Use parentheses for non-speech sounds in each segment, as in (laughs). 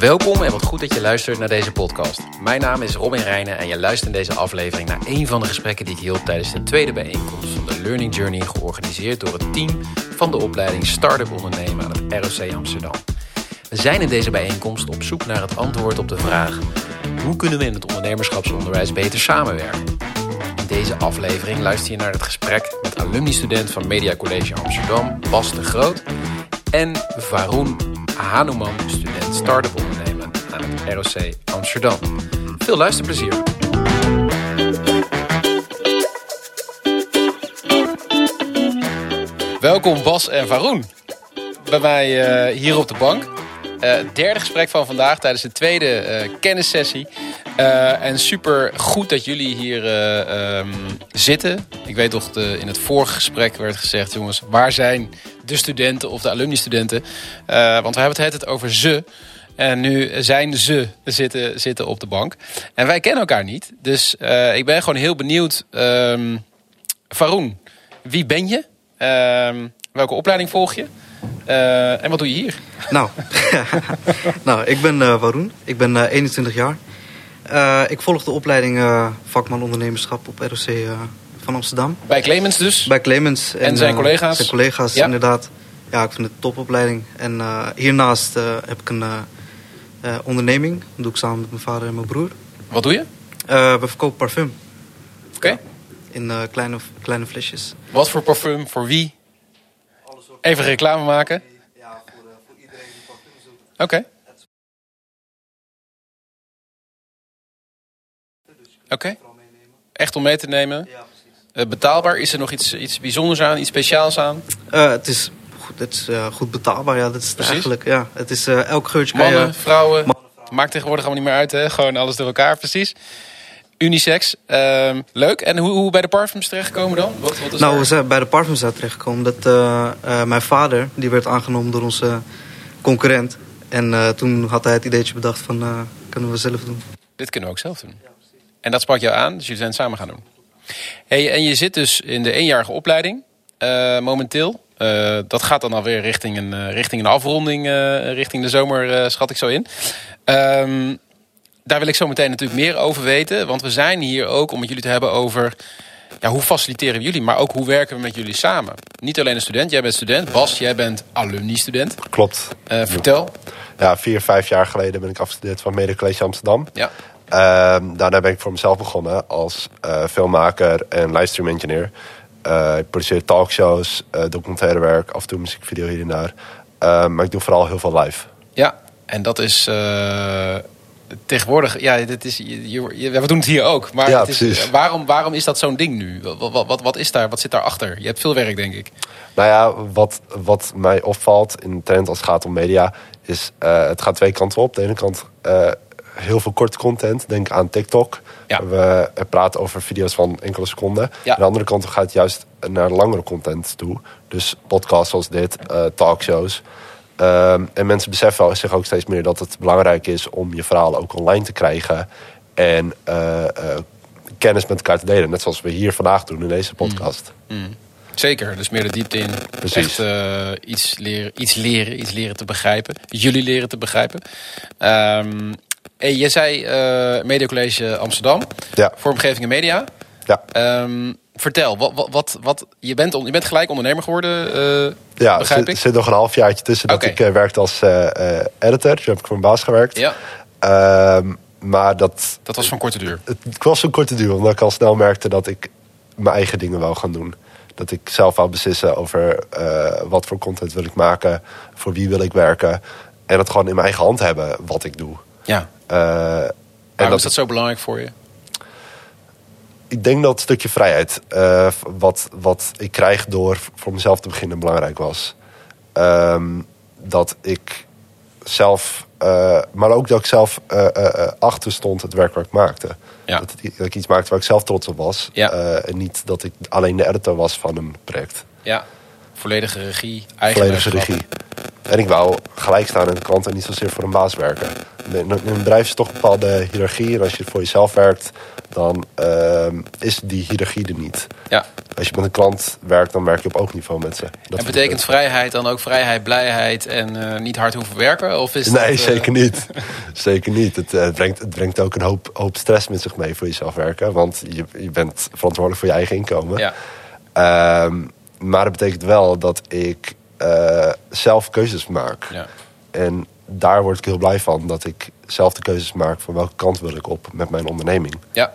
Welkom en wat goed dat je luistert naar deze podcast. Mijn naam is Robin Reijnen en je luistert in deze aflevering naar een van de gesprekken die ik hield tijdens de tweede bijeenkomst van de Learning Journey, georganiseerd door het team van de opleiding Startup Ondernemen aan het ROC Amsterdam. We zijn in deze bijeenkomst op zoek naar het antwoord op de vraag: hoe kunnen we in het ondernemerschapsonderwijs beter samenwerken? In deze aflevering luister je naar het gesprek met alumni-student van Media College Amsterdam, Bas de Groot, en Varun Hanuman, student start-up ondernemen aan het ROC Amsterdam. Veel luisterplezier. Welkom Bas en Varun bij mij uh, hier op de bank. Uh, derde gesprek van vandaag tijdens de tweede uh, kennissessie. En super goed dat jullie hier um, zitten. Ik weet toch, in het vorige gesprek werd gezegd... jongens, waar zijn de studenten of de alumni-studenten? want we hebben het over ze. En nu zijn ze zitten, zitten op de bank. En wij kennen elkaar niet. Dus ik ben gewoon heel benieuwd. Um, wie ben je? Uh, welke opleiding volg je? Uh, en wat doe je hier? Nou, (laughs) nou ik ben uh. Ik ben uh, 21 jaar. ik volg de opleiding vakman ondernemerschap op ROC van Amsterdam. Bij Clemens dus? Bij Clemens. En, en zijn collega's? Zijn collega's, ja. inderdaad. Ja, ik vind het een topopleiding. En hiernaast heb ik een onderneming. Dat doe ik samen met mijn vader en mijn broer. Wat doe je? we verkopen parfum. Oké. Okay. In kleine, kleine flesjes. Wat voor parfum? Voor wie? Even reclame maken? Ja, voor, voor iedereen die parfum zoekt. Oké. Okay. Oké. Okay. Echt om mee te nemen? Ja, betaalbaar? Is er nog iets, iets bijzonders aan, iets speciaals aan? Uh, het is goed, het is, goed betaalbaar, ja. Dat is het eigenlijk, ja. Het is elk geurtje Mannen, je, vrouwen, mannen, vrouwen. Maakt tegenwoordig allemaal niet meer uit, hè? Gewoon alles door elkaar, precies. Unisex. Uh, leuk. En hoe, hoe bij de parfums terechtgekomen dan? Wat, wat is nou, we zijn bij de parfums terechtgekomen. Dat, mijn vader die werd aangenomen door onze concurrent. En toen had hij het ideetje bedacht van, kunnen we zelf doen. Dit kunnen we ook zelf doen. Ja, en dat sprak jou aan, dus jullie zijn het samen gaan doen. Hey, en je zit dus in de eenjarige opleiding momenteel. dat gaat dan alweer richting een, richting een afronding, richting de zomer schat ik zo in. Um, daar wil ik zo meteen natuurlijk meer over weten. Want we zijn hier ook om met jullie te hebben over... Ja, hoe faciliteren jullie, maar ook hoe werken we met jullie samen? Niet alleen een student, jij bent student. Bas, jij bent alumni-student. Klopt. Vertel. Ja, vier, vijf jaar geleden ben ik afgestudeerd van Media College Amsterdam. Ja. Uh, daarna ben ik voor mezelf begonnen als uh, filmmaker en livestream engineer. Uh, ik produceer talkshows, documentaire werk, af en toe muziekvideo hier en daar. maar ik doe vooral heel veel live. Ja, en dat is tegenwoordig, ja, dit is, je, je, we doen het hier ook. Maar ja, het is, waarom, waarom is dat zo'n ding nu? Wat, wat, wat, is daar, wat zit daarachter? Je hebt veel werk, denk ik. Nou ja, wat, wat mij opvalt in de trend als het gaat om media... is uh, het gaat twee kanten op. De ene kant uh, heel veel korte content. Denk aan TikTok. Ja. We praten over video's van enkele seconden. Ja. Aan de andere kant gaat het juist naar langere content toe. Dus podcasts zoals dit, uh, talkshows... Um, en mensen beseffen zich ook steeds meer dat het belangrijk is om je verhaal ook online te krijgen. En uh, kennis met elkaar te delen. Net zoals we hier vandaag doen in deze podcast. Mm. Mm. Zeker, dus meer de diepte in. Precies. Echt uh, iets, leren, iets leren, iets leren te begrijpen. Jullie leren te begrijpen. Um, hey, je zei Media College Amsterdam. Ja. Vormgeving en media. Ja. Um, vertel, wat, wat, wat, wat, je, bent on, je bent gelijk ondernemer geworden, uh, ja, begrijp er ik? zit nog een halfjaartje tussen dat ik uh, werkte als uh, editor. Toen heb ik voor een baas gewerkt. Ja. Uh, maar dat... Dat was van korte duur? Het, het was een korte duur, omdat ik al snel merkte dat ik mijn eigen dingen wou gaan doen. Dat ik zelf wou beslissen over wat voor content wil ik maken, voor wie wil ik werken. En dat gewoon in mijn eigen hand hebben wat ik doe. Ja. Waarom en dat, is dat zo belangrijk voor je? ik denk dat het stukje vrijheid, uh, wat, wat ik krijg door voor mezelf te beginnen, belangrijk was. Um, dat ik zelf, uh, maar ook dat ik zelf uh, achter stond het werk wat ik maakte. Ja. Dat, het, dat, ik iets maakte waar ik zelf trots op was. Ja. en niet dat ik alleen de editor was van een project. Ja, volledige regie, eigen Volledige regie. En ik wou gelijk staan in de klant en niet zozeer voor een baas werken. In een bedrijf is toch een bepaalde hiërarchie. En als je voor jezelf werkt, dan ehm, is die hiërarchie er niet. Ja. Als je met een klant werkt, dan werk je op oogniveau met ze. Dat en betekent het. vrijheid dan ook vrijheid, blijheid en eh, niet hard hoeven werken? Of is dat, Nee, eh, zeker niet. (laughs) Zeker niet. Het, eh, brengt, het brengt ook een hoop, hoop stress met zich mee voor jezelf werken. Want je, je bent verantwoordelijk voor je eigen inkomen. Ja, Ehm, maar het betekent wel dat ik eh, zelf keuzes maak. ja. En daar word ik heel blij van. Dat ik zelf de keuzes maak van welke kant wil ik op met mijn onderneming. ja,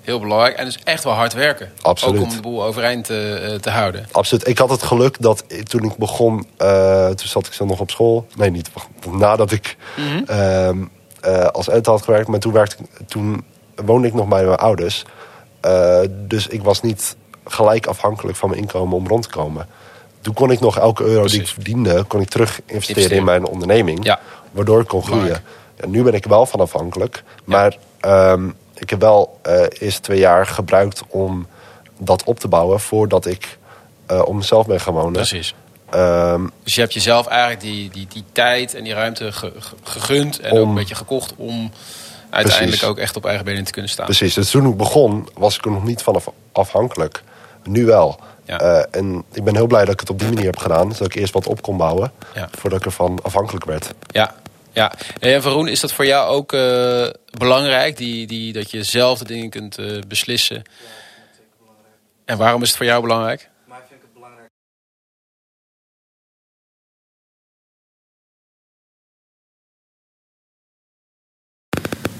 heel belangrijk. En dus echt wel hard werken. Absoluut. Ook om de boel overeind te, eh, te houden. Absoluut. Ik had het geluk dat toen ik begon, eh, toen zat ik zo nog op school. Nee, niet nadat ik ehm, eh, als editor had gewerkt. Maar toen, werkte, ik- toen woonde ik nog bij mijn ouders. Eh, dus ik was niet gelijk afhankelijk van mijn inkomen om rond te komen. Toen kon ik nog elke euro die ik verdiende, kon ik terug investeren Investeren. in mijn onderneming. Ja. Waardoor ik kon groeien. En nu ben ik wel van afhankelijk. Maar ehm, ik heb wel eh eerst twee jaar gebruikt om dat op te bouwen voordat ik eh om mezelf ben gaan wonen. Precies. Ehm, Dus je hebt jezelf eigenlijk die, die, die tijd en die ruimte ge- ge- gegund. En ook een beetje gekocht om uiteindelijk Precies. ook echt op eigen benen te kunnen staan. precies. Dus toen ik begon, was ik er nog niet van af- afhankelijk. Nu wel. Ja. Eh, en ik ben heel blij dat ik het op die manier heb gedaan. Zodat ik eerst wat op kon bouwen. Ja. Voordat ik ervan afhankelijk werd. Ja, ja. En Varoen, is dat voor jou ook eh, belangrijk? Die, die, dat je zelf de dingen kunt eh, beslissen. En waarom is het voor jou belangrijk? Mij vind ik het belangrijk.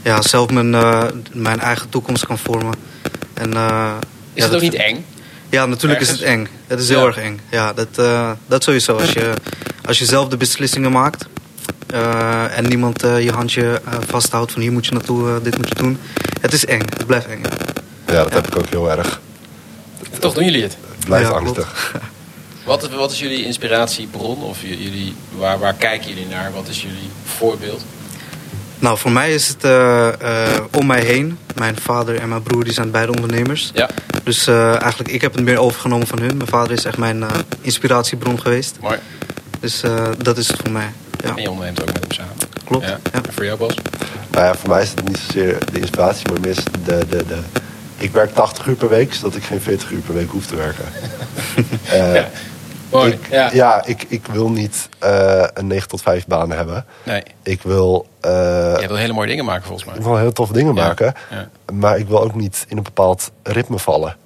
Ja, zelf mijn, eh, mijn eigen toekomst kan vormen. En, eh, Is ja, het dat ook niet eng? Ja, natuurlijk is het eng. Het is heel Ja. erg eng. Ja, dat, eh, dat sowieso. Als je, als je zelf de beslissingen maakt eh, en niemand eh, je handje eh, vasthoudt van hier moet je naartoe, dit moet je doen. Het is eng. Het blijft eng. ja. Ja, dat heb ik ook heel erg. Toch doen jullie het? Het blijft angstig. (laughs) Wat is, wat is jullie inspiratiebron? Of jullie, waar, waar kijken jullie naar? Wat is jullie voorbeeld? Nou, voor mij is het eh, eh, om mij heen. Mijn vader en mijn broer die zijn beide ondernemers. Ja, Dus eh, eigenlijk, ik heb het meer overgenomen van hun. Mijn vader is echt mijn eh, inspiratiebron geweest. mooi. Dus eh, dat is het voor mij. Ja, En je onderneemt ook met hem samen. klopt. Ja. Ja. En voor jou, Bas? Nou ja, voor mij is het niet zozeer de inspiratie, maar meer de, de, de... Ik werk 80 uur per week, zodat ik geen 40 uur per week hoef te werken. (laughs) Eh, Ja. Mooi. Ik, ja. ja, ik, ik wil niet eh, een 9 tot 5 baan hebben. Nee, Ik wil, eh, jij wil hele mooie dingen maken volgens ik mij. wil heel toffe dingen Ja, maken. ja. Maar ik wil ook niet in een bepaald ritme vallen.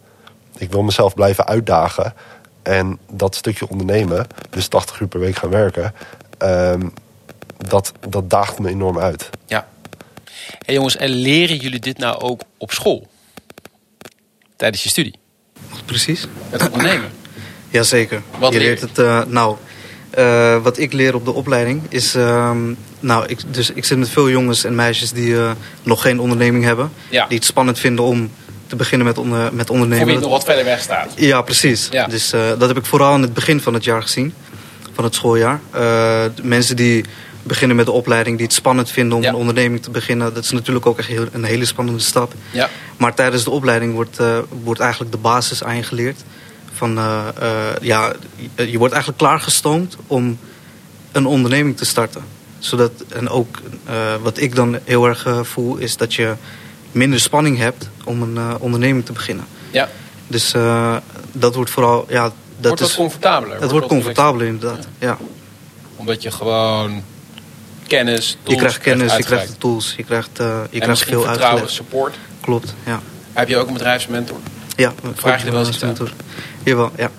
Ik wil mezelf blijven uitdagen. En dat stukje ondernemen, dus 80 uur per week gaan werken... ehm, dat, dat daagt me enorm uit. Ja. Hey jongens, en leren jullie dit nou ook op school? Tijdens je studie? Precies. Het ondernemen? Jazeker. Wat je leer leert het. eh, nou, eh, wat ik leer op de opleiding is. ehm, nou, ik, dus ik zit met veel jongens en meisjes die eh, nog geen onderneming hebben. Ja. Die het spannend vinden om te beginnen met, onder, met Voor ondernemen. wie het nog wat verder weg staat. Ja, precies. Ja. Dus dat heb ik vooral in het begin van het jaar gezien. Van het schooljaar. Mensen die beginnen met de opleiding, die het spannend vinden om Ja. een onderneming te beginnen. Dat is natuurlijk ook echt heel- een hele spannende stap. Ja. Maar tijdens de opleiding wordt, wordt eigenlijk de basis aangeleerd. Van, eh, eh, ja, je, je wordt eigenlijk klaargestoomd om een onderneming te starten. Zodat, en ook eh, wat ik dan heel erg voel, is dat je minder spanning hebt om een onderneming te beginnen. Ja. Dus dat wordt vooral, ja, dat wordt is, comfortabeler. het wordt comfortabeler inderdaad. Ja. Omdat je gewoon kennis, Je tools krijgt kennis, je krijgt de tools, je krijgt, je en krijgt veel vertrouwen, uitgelegd. support. Klopt, ja. Heb je ook een bedrijfsmentor? Ja, Vraag je er wel eens iets aan? mentor. Jawel, ja.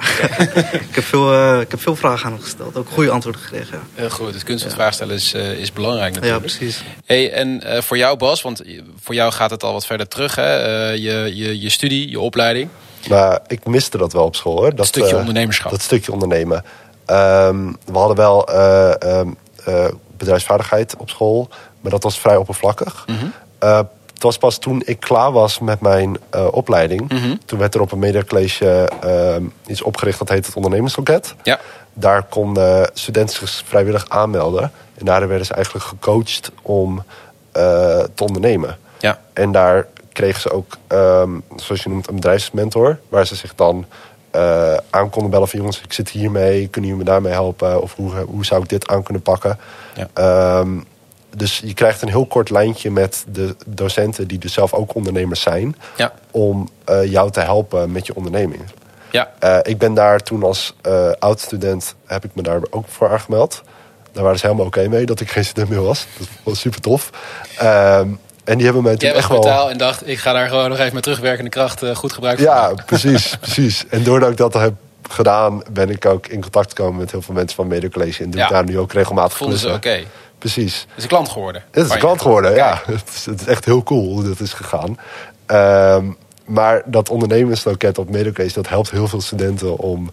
(laughs) ik, heb veel, eh, ik heb veel vragen aan hem gesteld. Ook goede antwoorden gekregen. Ja, Heel goed. Het kunst van vraag stellen is, eh, is belangrijk ja natuurlijk. precies. Hey, en eh, voor jou Bas, want voor jou gaat het al wat verder terug. Hè? Eh, je, je, je studie, je opleiding. Maar ik miste dat wel op school. Hoor. Dat stukje eh, ondernemerschap. Dat stukje ondernemen. Ehm, we hadden wel eh, ehm, eh, bedrijfsvaardigheid op school. Maar dat was vrij oppervlakkig. Mhm. Eh, het was pas toen ik klaar was met mijn eh, opleiding. Mhm. Toen werd er op een mediacollege ehm, iets opgericht dat heet het ondernemersloket. Ja. Daar konden studenten zich vrijwillig aanmelden. En daar werden ze eigenlijk gecoacht om eh, te ondernemen. Ja. En daar kregen ze ook, ehm, zoals je noemt, een bedrijfsmentor. Waar ze zich dan eh, aan konden bellen van jongens, ik zit hiermee, kunnen jullie me daarmee helpen? Of hoe, hoe zou ik dit aan kunnen pakken? Ja. Ehm, dus je krijgt een heel kort lijntje met de docenten die dus zelf ook ondernemers zijn, Ja. om eh, jou te helpen met je onderneming. Ja. Eh, ik ben daar toen als eh oud-student, heb ik me daar ook voor aangemeld. Daar waren ze helemaal oké mee dat ik geen student meer was. Dat was super tof. Ehm, en die hebben mij toen echt wel... en dacht, ik ga daar gewoon nog even met terugwerkende kracht goed gebruik van Ja, maken. precies, (laughs) precies. En doordat ik dat heb gedaan, ben ik ook in contact gekomen met heel veel mensen van Media College. En doe ik daar nu ook regelmatig Vonden ze oké. Precies. Het is een klant geworden. Het is een klant geworden, ja. (laughs) Het is, het is echt heel cool hoe dat is gegaan. Ehm, maar dat ondernemersloket op Media College, dat helpt heel veel studenten om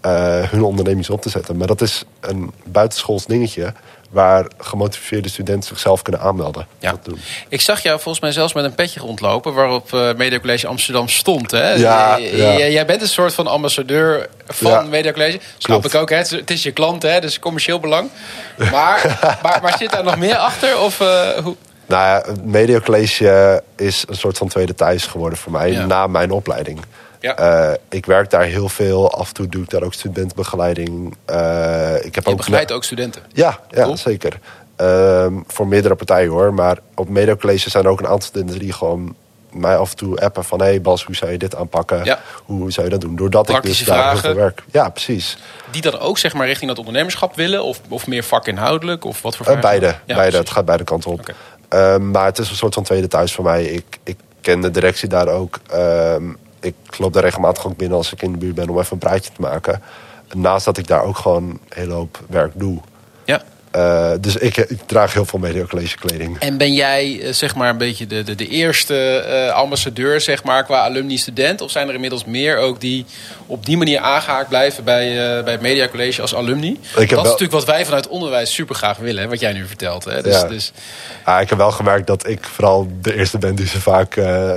eh, hun ondernemings op te zetten. Maar dat is een buitenschools dingetje waar gemotiveerde studenten zichzelf kunnen aanmelden. Ja. Dat doen. Ik zag jou volgens mij zelfs met een petje rondlopen waarop eh Media College Amsterdam stond. Hè? Ja, Jij bent een soort van ambassadeur van Ja. Media College. Snap ik ook, hè? Het, is, je klant, hè? dus commercieel belang. Maar, (laughs) maar, maar zit daar nog meer achter? Of, eh, hoe? Nou ja, Media College is een soort van tweede thuis geworden voor mij na mijn opleiding. Ja. Eh, ik werk daar heel veel. Af en toe doe ik daar ook studentenbegeleiding. Eh, ik heb Je ook begeleidt ook studenten. Ja, ja Cool. zeker. zeker. voor meerdere partijen hoor. Maar op Media College zijn er ook een aantal studenten die gewoon mij af en toe appen van... hé hey Bas, hoe zou je dit aanpakken? Ja. Hoe zou je dat doen? Doordat Praktische ik dus daar heel veel werk. Ja, precies. Die dan ook zeg maar richting dat ondernemerschap willen? Of, of meer vakinhoudelijk? Of wat voor vragen? beide. Ja, beide. Het gaat beide kanten op. Ehm, maar het is een soort van tweede thuis voor mij. Ik, ik ken de directie daar ook. Ehm, ik loop daar regelmatig ook binnen als ik in de buurt ben om even een praatje te maken. Naast dat ik daar ook gewoon een hele hoop werk doe. Eh, dus ik, ik draag heel veel media college kleding. En ben jij eh, zeg maar een beetje de, de, de eerste eh, ambassadeur zeg maar, qua alumni-student? Of zijn er inmiddels meer ook die op die manier aangehaakt blijven bij, bij het Media College als alumni? dat is wel- natuurlijk wat wij vanuit onderwijs super graag willen, hè, wat jij nu vertelt. Hè? Dus, Ja. dus, Ah, ik heb wel gemerkt dat ik vooral de eerste ben die ze vaak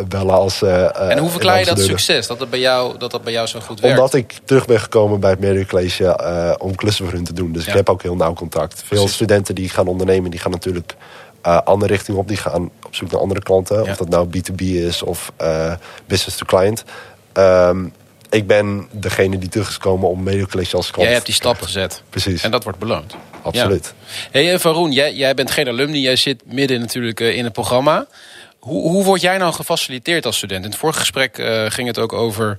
bellen als. en hoe verklaar je dat succes? Dat dat bij jou, dat dat bij jou zo goed werkt? Omdat ik terug ben gekomen bij het Media College eh, om klussen voor hun te doen. Dus Ja. ik heb ook heel nauw contact. Veel Studenten die gaan ondernemen, die gaan natuurlijk eh andere richting op. Die gaan op zoek naar andere klanten. Ja. Of dat nou B2B is of eh, business to client. Ehm, ik ben degene die terug is gekomen om College als klant Jij hebt die stap gezet. Precies, En dat wordt beloond. absoluut. Hey, eh, Varun, jij, jij bent geen alumni. Jij zit midden natuurlijk in het programma. Hoe, hoe word jij nou gefaciliteerd als student? In het vorige gesprek ging het ook over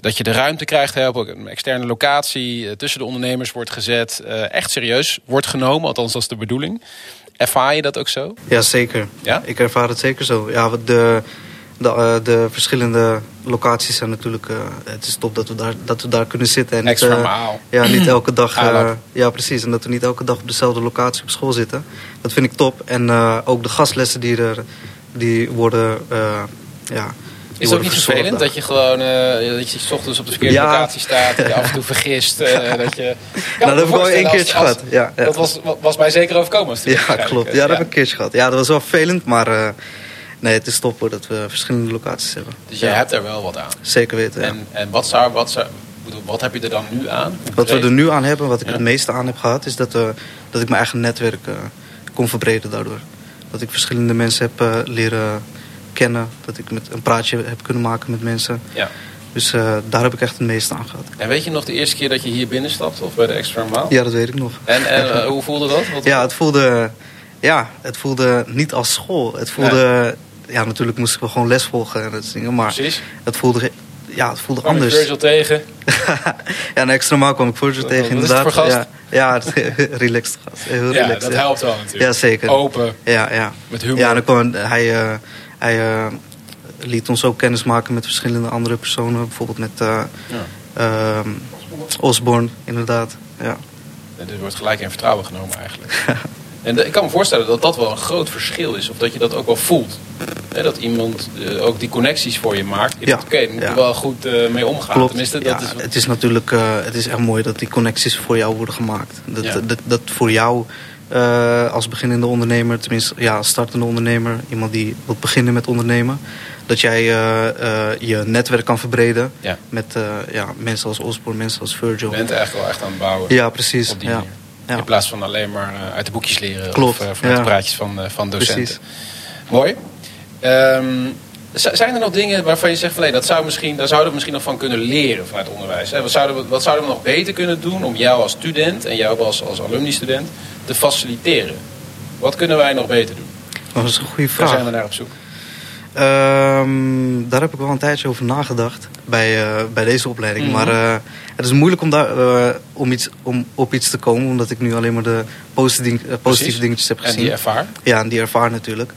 dat je de ruimte krijgt. Hè, op een externe locatie eh, tussen de ondernemers wordt gezet. eh, echt serieus wordt genomen. Althans, dat is de bedoeling. Ervaar je dat ook zo? Ja, zeker. Ja? Ik ervaar het zeker zo. Ja, de, de, eh, de verschillende locaties zijn natuurlijk... het is top dat we daar, dat we daar kunnen zitten. En niet, Extra maal. Ja, niet elke dag. ja, precies. En dat we niet elke dag op dezelfde locatie op school zitten. Dat vind ik top. En ook de gastlessen die er die worden. ja, die Is het ook niet vervelend dat je gewoon eh, dat je 's ochtends op de verkeerde Ja. locatie staat, dat je af en toe vergist, eh, (laughs) dat je. Nou, dat heb ik wel één keertje gehad. Ja, ja. Dat was, was mij zeker overkomen. Als Ja, klopt. Ja, dat heb ik een keertje gehad. Ja, dat was wel vervelend, maar eh, nee, het is top hoor, dat we verschillende locaties hebben. Dus jij hebt er wel wat aan. Zeker weten. En, en wat, zou, wat, zou, wat heb je er dan nu aan? Wat we er nu aan hebben, wat ik het meeste aan heb gehad, is dat, dat ik mijn eigen netwerk kon verbreden daardoor. Dat ik verschillende mensen heb leren kennen. Dat ik met een praatje heb kunnen maken met mensen. Ja. Dus eh, daar heb ik echt het meeste aan gehad. En weet je nog de eerste keer dat je hier binnenstapte of bij de extra maal? Ja, dat weet ik nog. En, en eh, hoe voelde dat? Wat, Ja, het voelde, ja, het voelde niet als school. Het voelde, ja, natuurlijk moest ik wel gewoon les volgen en dat soort dingen. Maar Precies. het voelde, ja, het voelde Kwam anders. Virgil tegen. (laughs) ja, een extra maal kwam ik Virgil tegen wat is het inderdaad. voor gast? Ja, ja (laughs) relaxed gast. Heel Ja, relaxed. dat ja. helpt wel natuurlijk. Ja, zeker. Open, Ja, ja. met humor. Ja, dan kwam, hij, eh, hij eh, liet ons ook kennis maken met verschillende andere personen. Bijvoorbeeld met eh Ja. ehm, Osborne, inderdaad. Ja. En dit wordt gelijk in vertrouwen genomen eigenlijk. (laughs) en de- ik kan me voorstellen dat dat wel een groot verschil is. Of dat je dat ook wel voelt. Dat iemand eh, ook die connecties voor je maakt. Ja. Oké, daar moet je Ja. wel goed eh, mee omgaan. Klopt. Tenminste, ja, dat is, Het is natuurlijk eh, het is echt mooi dat die connecties voor jou worden gemaakt. Dat, Ja. dat, dat voor jou eh, als beginnende ondernemer, tenminste ja, als startende ondernemer, iemand die wil beginnen met ondernemen, dat jij eh, eh, je netwerk kan verbreden Ja. met ja, mensen als Osborne, mensen als je Virgil. bent eigenlijk wel echt aan het bouwen. Ja, precies. ja. Ja. In plaats van alleen maar uit de boekjes leren Klopt, of vanuit de praatjes van, van docenten. Precies. Mooi. Ehm, Zijn er nog dingen waarvan je zegt van nee, dat zou misschien, daar zouden we misschien nog van kunnen leren vanuit het onderwijs? Hè? Wat, zouden we, wat zouden we nog beter kunnen doen om jou als student en jou als, als alumni-student te faciliteren? Wat kunnen wij nog beter doen? Dat is een goede Daar vraag. zijn we naar op zoek. Ehm, daar heb ik wel een tijdje over nagedacht bij, eh, bij deze opleiding. Mhm. Maar eh, het is moeilijk om, daar, eh, om, iets, om op iets te komen, omdat ik nu alleen maar de positieve, positieve dingetjes heb En gezien. die ervaar. Ja, en die ervaar natuurlijk.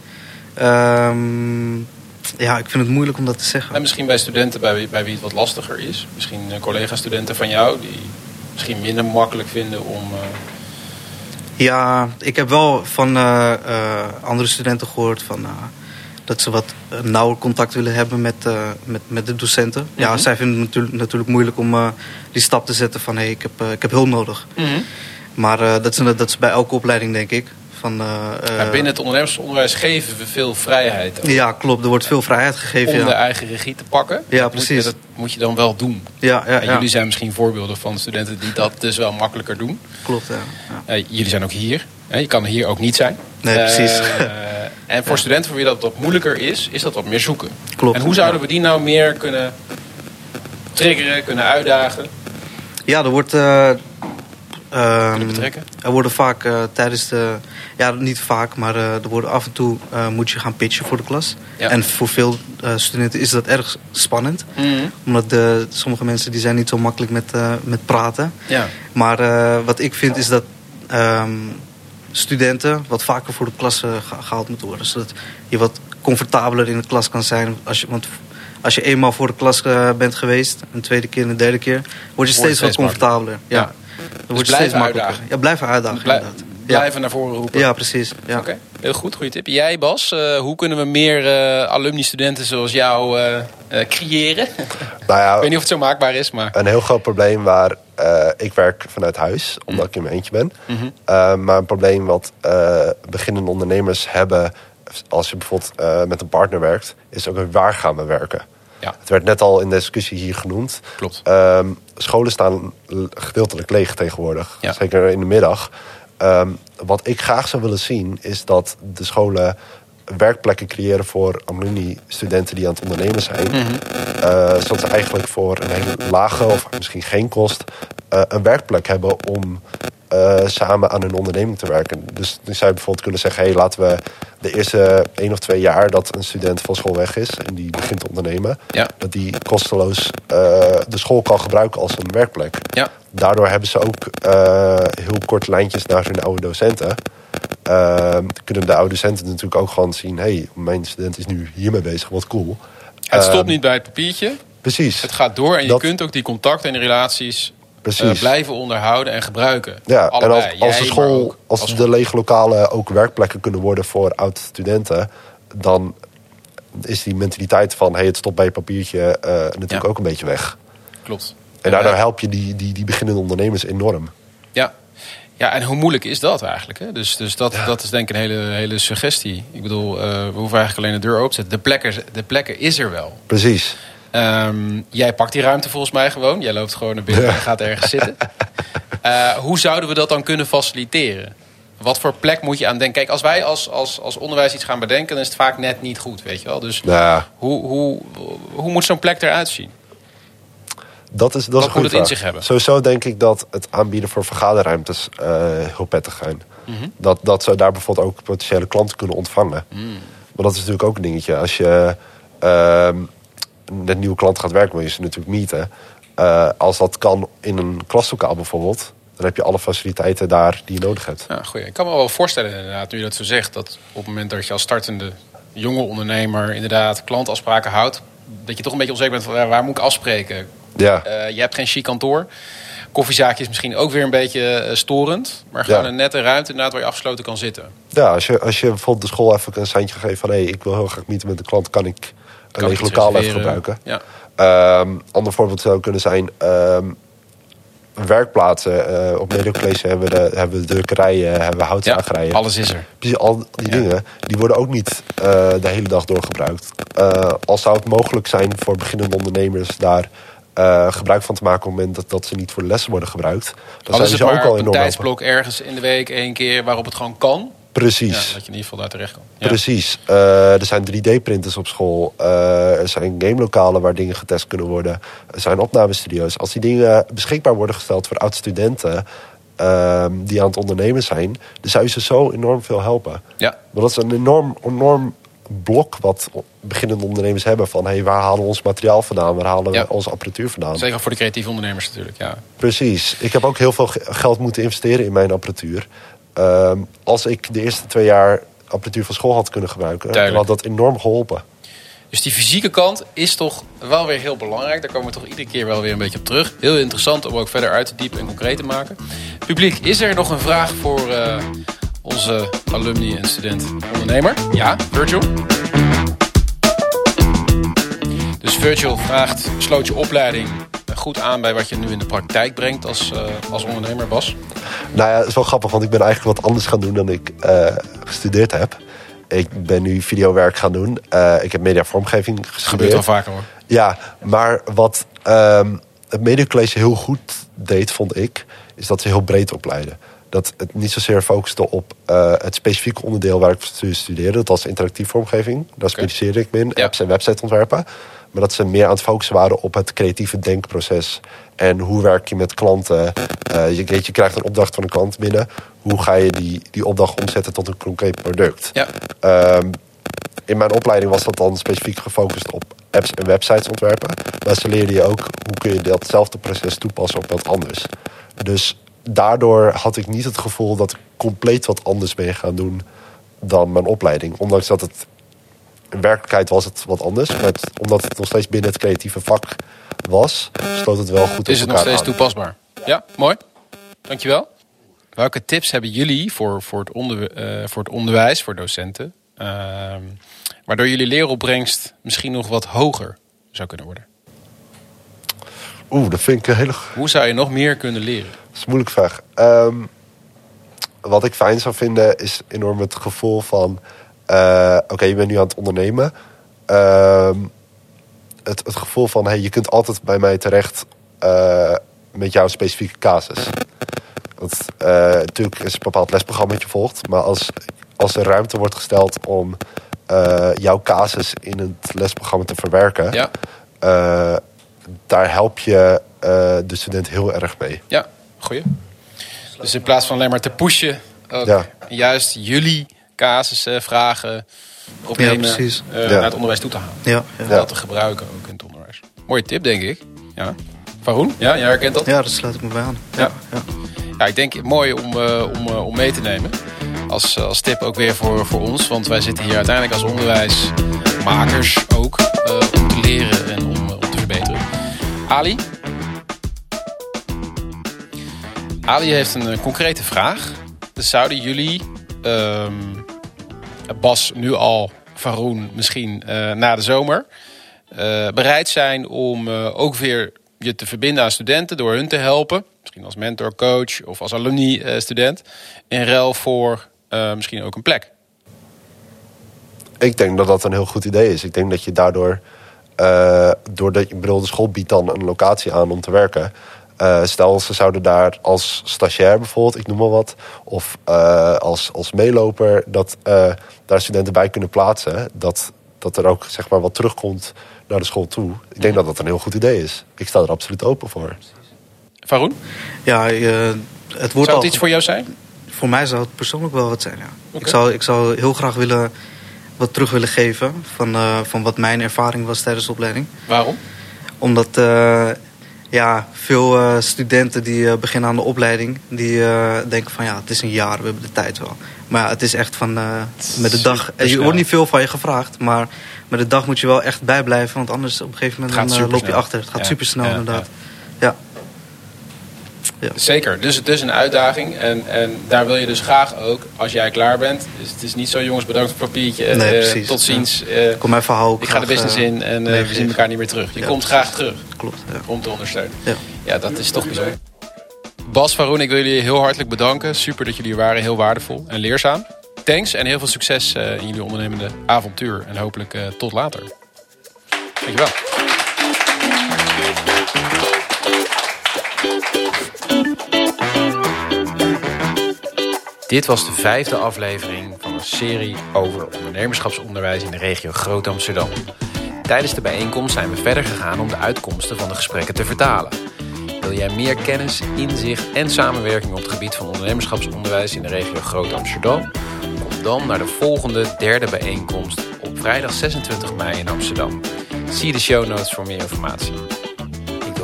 Ehm, ja, ik vind het moeilijk om dat te zeggen. En misschien bij studenten bij wie, bij wie het wat lastiger is. Misschien collega-studenten van jou die misschien minder makkelijk vinden om... Ja, ik heb wel van eh, eh, andere studenten gehoord van, eh, dat ze wat nauwer contact willen hebben met, met, met de docenten. Ja, Mhm. zij vinden het natuurlijk, natuurlijk moeilijk om die stap te zetten van hé, hey, ik, heb, ik heb hulp nodig. Maar eh, dat, is, dat is bij elke opleiding, denk ik. Van, eh, eh, binnen het ondernemersonderwijs geven we veel vrijheid ook, Ja, klopt. Er wordt veel vrijheid gegeven. om de eigen regie te pakken. Ja, Dat moet je- precies. dat moet je dan wel doen. ja, ja, jullie zijn misschien voorbeelden van studenten die dat dus wel makkelijker doen. klopt. Ja. Eh, jullie zijn ook hier. je kan hier ook niet zijn. Nee, precies. (laughs) en voor studenten voor wie dat wat moeilijker is, is dat wat meer zoeken. Klopt. En hoe zouden we die nou meer kunnen triggeren, kunnen uitdagen, Ja, er wordt. Ehm, betrekken? er worden vaak eh, tijdens de. Ja, niet vaak, maar eh, er worden af en toe. eh, moet je gaan pitchen voor de klas. Ja. En voor veel studenten is dat erg spannend. Omdat de, sommige mensen die zijn niet zo makkelijk met, met praten. Ja. Maar wat ik vind is dat ehm, studenten wat vaker voor de klas eh, ge- gehaald moeten worden. Zodat je wat comfortabeler in de klas kan zijn. Als je, want als je eenmaal voor de klas bent geweest, een tweede keer en een derde keer, word je steeds wat comfortabeler. Ja. Ja. Dus word je blijven steeds makkelijker. uitdagen. Ja, blijven uitdagen. Blij- inderdaad. Ja. blijven naar voren roepen. Ja, precies. Ja. Oké, heel goed, goede tip. Jij Bas, eh, hoe kunnen we meer eh alumni-studenten zoals jou eh, eh, creëren? (laughs) Nou ja, Ik weet niet of het zo maakbaar is, maar... een heel groot probleem waar eh, ik werk vanuit huis, omdat ik in mijn eentje ben. Mhm. Maar een probleem wat eh, beginnende ondernemers hebben, als je bijvoorbeeld eh, met een partner werkt, is ook waar gaan we werken. Ja, Het werd net al in de discussie hier genoemd. klopt. Ehm, scholen staan gedeeltelijk leeg tegenwoordig. Ja. Zeker in de middag. Ehm, wat ik graag zou willen zien is dat de scholen werkplekken creëren voor alumni-studenten die aan het ondernemen zijn. Mhm. Eh, zodat ze eigenlijk voor een hele lage of misschien geen kost eh, een werkplek hebben om eh, samen aan hun onderneming te werken. Dus dan zou je bijvoorbeeld kunnen zeggen: hey, laten we de eerste één of twee jaar dat een student van school weg is en die begint te ondernemen, Ja. dat die kosteloos eh, de school kan gebruiken als een werkplek. Ja, Daardoor hebben ze ook eh, heel kort lijntjes naar hun oude docenten. Ehm, kunnen de oude docenten natuurlijk ook gewoon zien: hey, mijn student is nu hiermee bezig, wat cool. het stopt Ehm, niet bij het papiertje. Precies. Het gaat door en je dat- kunt ook die contacten en relaties Precies. eh, blijven onderhouden en gebruiken. Ja, Allebei. en als, als de school, ook als, als de lege lokalen ook werkplekken kunnen worden voor oud-studenten, dan is die mentaliteit van hey, het stopt bij je papiertje eh, natuurlijk Ja. ook een beetje weg. Klopt. En daardoor Eh, help je die, die, die beginnende ondernemers enorm. Ja. ja, en hoe moeilijk is dat eigenlijk? Hè? Dus, dus dat, dat is denk ik een hele, hele suggestie. Ik bedoel, we hoeven eigenlijk alleen de deur open te zetten. De plekken, de plekken is er wel. Precies. Ehm, jij pakt die ruimte volgens mij gewoon. Jij loopt gewoon naar binnen en gaat ergens zitten. Eh, hoe zouden we dat dan kunnen faciliteren? Wat voor plek moet je aan denken? Kijk, als wij als, als, als onderwijs iets gaan bedenken, dan is het vaak net niet goed, weet je wel. Dus Nou, hoe, hoe, hoe moet zo'n plek eruit zien? dat is, dat is Wat een moet het in zich hebben? Sowieso denk ik dat het aanbieden voor vergaderruimtes eh, heel prettig zijn. Mhm. Dat, dat ze daar bijvoorbeeld ook potentiële klanten kunnen ontvangen. Mm. Maar dat is natuurlijk ook een dingetje. Als je ehm, met nieuwe klanten gaat werken, wil je ze natuurlijk meeten. Eh, als dat kan in een klaslokaal bijvoorbeeld, dan heb je alle faciliteiten daar die je nodig hebt. Ja, goeie. Ik kan me wel voorstellen, inderdaad, nu je dat zo zegt, dat op het moment dat je als startende jonge ondernemer inderdaad klantafspraken houdt, dat je toch een beetje onzeker bent van ja, waar moet ik afspreken? Ja, Eh, je hebt geen chic kantoor. Koffiezaakje is misschien ook weer een beetje eh, storend. Maar gewoon Ja. een nette ruimte inderdaad waar je afgesloten kan zitten. ja als, je, als je bijvoorbeeld de school even een seintje geeft van... hé, hey, ik wil heel graag meeten met de klant, kan ik Kan leeg lokaal even gebruiken? Ja. Ehm ander voorbeeld zou kunnen zijn... ehm, werkplaatsen. Eh, op Nederland College hebben we, de, hebben we drukkerijen, hebben we ja, houtzagerijen. alles is er. Precies, al die Ja. dingen, die worden ook niet eh, de hele dag doorgebruikt. Uh, al zou het mogelijk zijn voor beginnende ondernemers daar uh, gebruik van te maken op het moment dat, dat ze niet voor de lessen worden gebruikt. Dan zijn ze ook al op een tijdsblok ergens in de week één keer waarop het gewoon kan. Precies. Ja, dat je in ieder geval daar terecht kan. Ja. Precies. Eh, er zijn 3D-printers op school. Eh, er zijn gamelokalen waar dingen getest kunnen worden. Er zijn opnamestudio's. Als die dingen beschikbaar worden gesteld voor oud-studenten... ehm, die aan het ondernemen zijn... dan zou je ze zo enorm veel helpen. Ja. Maar dat is een enorm, enorm blok wat beginnende ondernemers hebben. Van hey, waar halen we ons materiaal vandaan? Waar halen we Ja. onze apparatuur vandaan? Zeker voor de creatieve ondernemers natuurlijk. Ja. Precies. Ik heb ook heel veel ge- geld moeten investeren in mijn apparatuur. Ehm, als ik de eerste twee jaar apparatuur van school had kunnen gebruiken, dan had dat enorm geholpen. Dus die fysieke kant is toch wel weer heel belangrijk. Daar komen we toch iedere keer wel weer een beetje op terug. Heel interessant om ook verder uit te diepen en concreet te maken. Publiek, is er nog een vraag voor eh, onze alumni en student ondernemer? Ja, Virgil? Dus Virgil vraagt, sloot je opleiding goed aan bij wat je nu in de praktijk brengt als, eh, als ondernemer, Bas? Nou ja, het is wel grappig, want ik ben eigenlijk wat anders gaan doen dan ik eh, gestudeerd heb. Ik ben nu videowerk gaan doen. Eh, ik heb mediavormgeving Dat gebeurt gestudeerd. wel vaker hoor. Ja, maar wat ehm, het Mediacollege heel goed deed, vond ik, is dat ze heel breed opleiden. Dat het niet zozeer focuste op het specifieke onderdeel waar ik stu- studeerde. Dat was interactieve vormgeving. Daar specialiseerde ik me in. Ja. Apps en websiteontwerpen. Maar dat ze meer aan het focussen waren op het creatieve denkproces. En hoe werk je met klanten. Eh, je, weet, je krijgt een opdracht van een klant binnen. Hoe ga je die, die opdracht omzetten tot een concreet product? Ja, Ehm, in mijn opleiding was dat dan specifiek gefocust op apps en websites ontwerpen. Maar ze leerden je ook hoe kun je datzelfde proces toepassen op wat anders. Dus daardoor had ik niet het gevoel dat ik compleet wat anders ben gaan doen dan mijn opleiding. Ondanks dat het in werkelijkheid was het wat anders. Maar het- omdat het nog steeds binnen het creatieve vak was, sloot het wel goed is het nog steeds aan. toepasbaar? Ja, mooi. Dankjewel. Welke tips hebben jullie voor, voor, het, onder, eh, voor het onderwijs, voor docenten... ehm, waardoor jullie leeropbrengst misschien nog wat hoger zou kunnen worden? Oeh, dat vind ik een hele Hoe zou je nog meer kunnen leren? Dat is een moeilijke vraag. Ehm, wat ik fijn zou vinden is enorm het gevoel van... eh, Oké, je bent nu aan het ondernemen. Ehm, het, het gevoel van, hey, je kunt altijd bij mij terecht eh, met jouw specifieke casus. Want, eh, natuurlijk is een bepaald lesprogramma dat je volgt. Maar als, als er ruimte wordt gesteld om jouw casus in het lesprogramma te verwerken... Ja, daar help je de student heel erg mee. ja, goeie. Dus in plaats van alleen maar te pushen... Ook Ja. juist jullie casussen, vragen, problemen precies. eh, Ja. naar het onderwijs toe te halen. Ja, ja. Ja. Dat te gebruiken ook in het onderwijs. Mooie tip, denk ik. Ja. Faroen? Ja, jij herkent dat? ja, daar sluit ik me bij aan. Ja. ja. Ja, ik denk mooi om, eh, om, eh, om mee te nemen. Als, als tip ook weer voor, voor ons. Want wij zitten hier uiteindelijk als onderwijsmakers ook eh, om te leren en om, om te verbeteren. Ali? Ali heeft een concrete vraag. Dus zouden jullie, ehm, Bas nu al, Faroen misschien eh, na de zomer, eh, bereid zijn om eh, ook weer je te verbinden aan studenten door hun te helpen. Misschien als mentor, coach of als alumni-student. in ruil voor misschien ook een plek. Ik denk dat dat een heel goed idee is. Ik denk dat je daardoor, doordat je bedoel, de school biedt dan een locatie aan om te werken. Eh, stel, ze zouden daar als stagiair bijvoorbeeld, ik noem maar wat, of eh, als, als meeloper, dat eh, daar studenten bij kunnen plaatsen. Dat, dat er ook zeg maar wat terugkomt naar de school toe. Ik denk dat dat een heel goed idee is. Ik sta er absoluut open voor. Faroen, Ja, eh, het wordt zou al, het iets voor jou zijn? voor mij zou het persoonlijk wel wat zijn. Ja. Ik, zou, ik zou heel graag willen, wat terug willen geven van, eh, van wat mijn ervaring was tijdens de opleiding. Waarom? Omdat eh, ja, veel eh, studenten die eh, beginnen aan de opleiding, die eh, denken van ja, het is een jaar, we hebben de tijd wel. Maar ja, het is echt van met de dag. Je wordt niet veel van je gevraagd, maar met de dag moet je wel echt bijblijven, want anders op een gegeven moment dan, loop je achter. Het gaat super snel inderdaad. Ja. Zeker, dus het is een uitdaging. En, en daar wil je dus graag ook, als jij klaar bent. Dus het is niet zo, jongens, bedankt voor het papiertje. Nee, eh, precies. tot ziens. eh, Kom verhaal ook ik ga de business eh, in en we zien elkaar niet meer terug. Je Ja, komt graag terug Klopt, ja. om te ondersteunen. ja. Ja, dat is toch bijzonder. Bas, Faroen, ik wil jullie heel hartelijk bedanken. Super dat jullie er waren, heel waardevol en leerzaam. Thanks en heel veel succes in jullie ondernemende avontuur. En hopelijk tot later. Dankjewel. Dit was de vijfde aflevering van een serie over ondernemerschapsonderwijs in de regio Groot Amsterdam. Tijdens de bijeenkomst zijn we verder gegaan om de uitkomsten van de gesprekken te vertalen. Wil jij meer kennis, inzicht en samenwerking op het gebied van ondernemerschapsonderwijs in de regio Groot Amsterdam? Kom dan naar de volgende derde bijeenkomst op vrijdag 26 mei in Amsterdam. Zie de show notes voor meer informatie.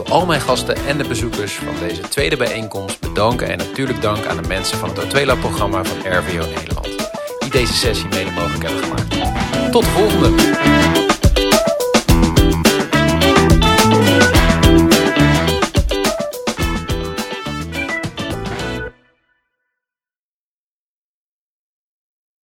Al mijn gasten en de bezoekers van deze tweede bijeenkomst bedanken en natuurlijk dank aan de mensen van het Otwela-programma van RVO Nederland, die deze sessie mede mogelijk hebben gemaakt. Tot de volgende!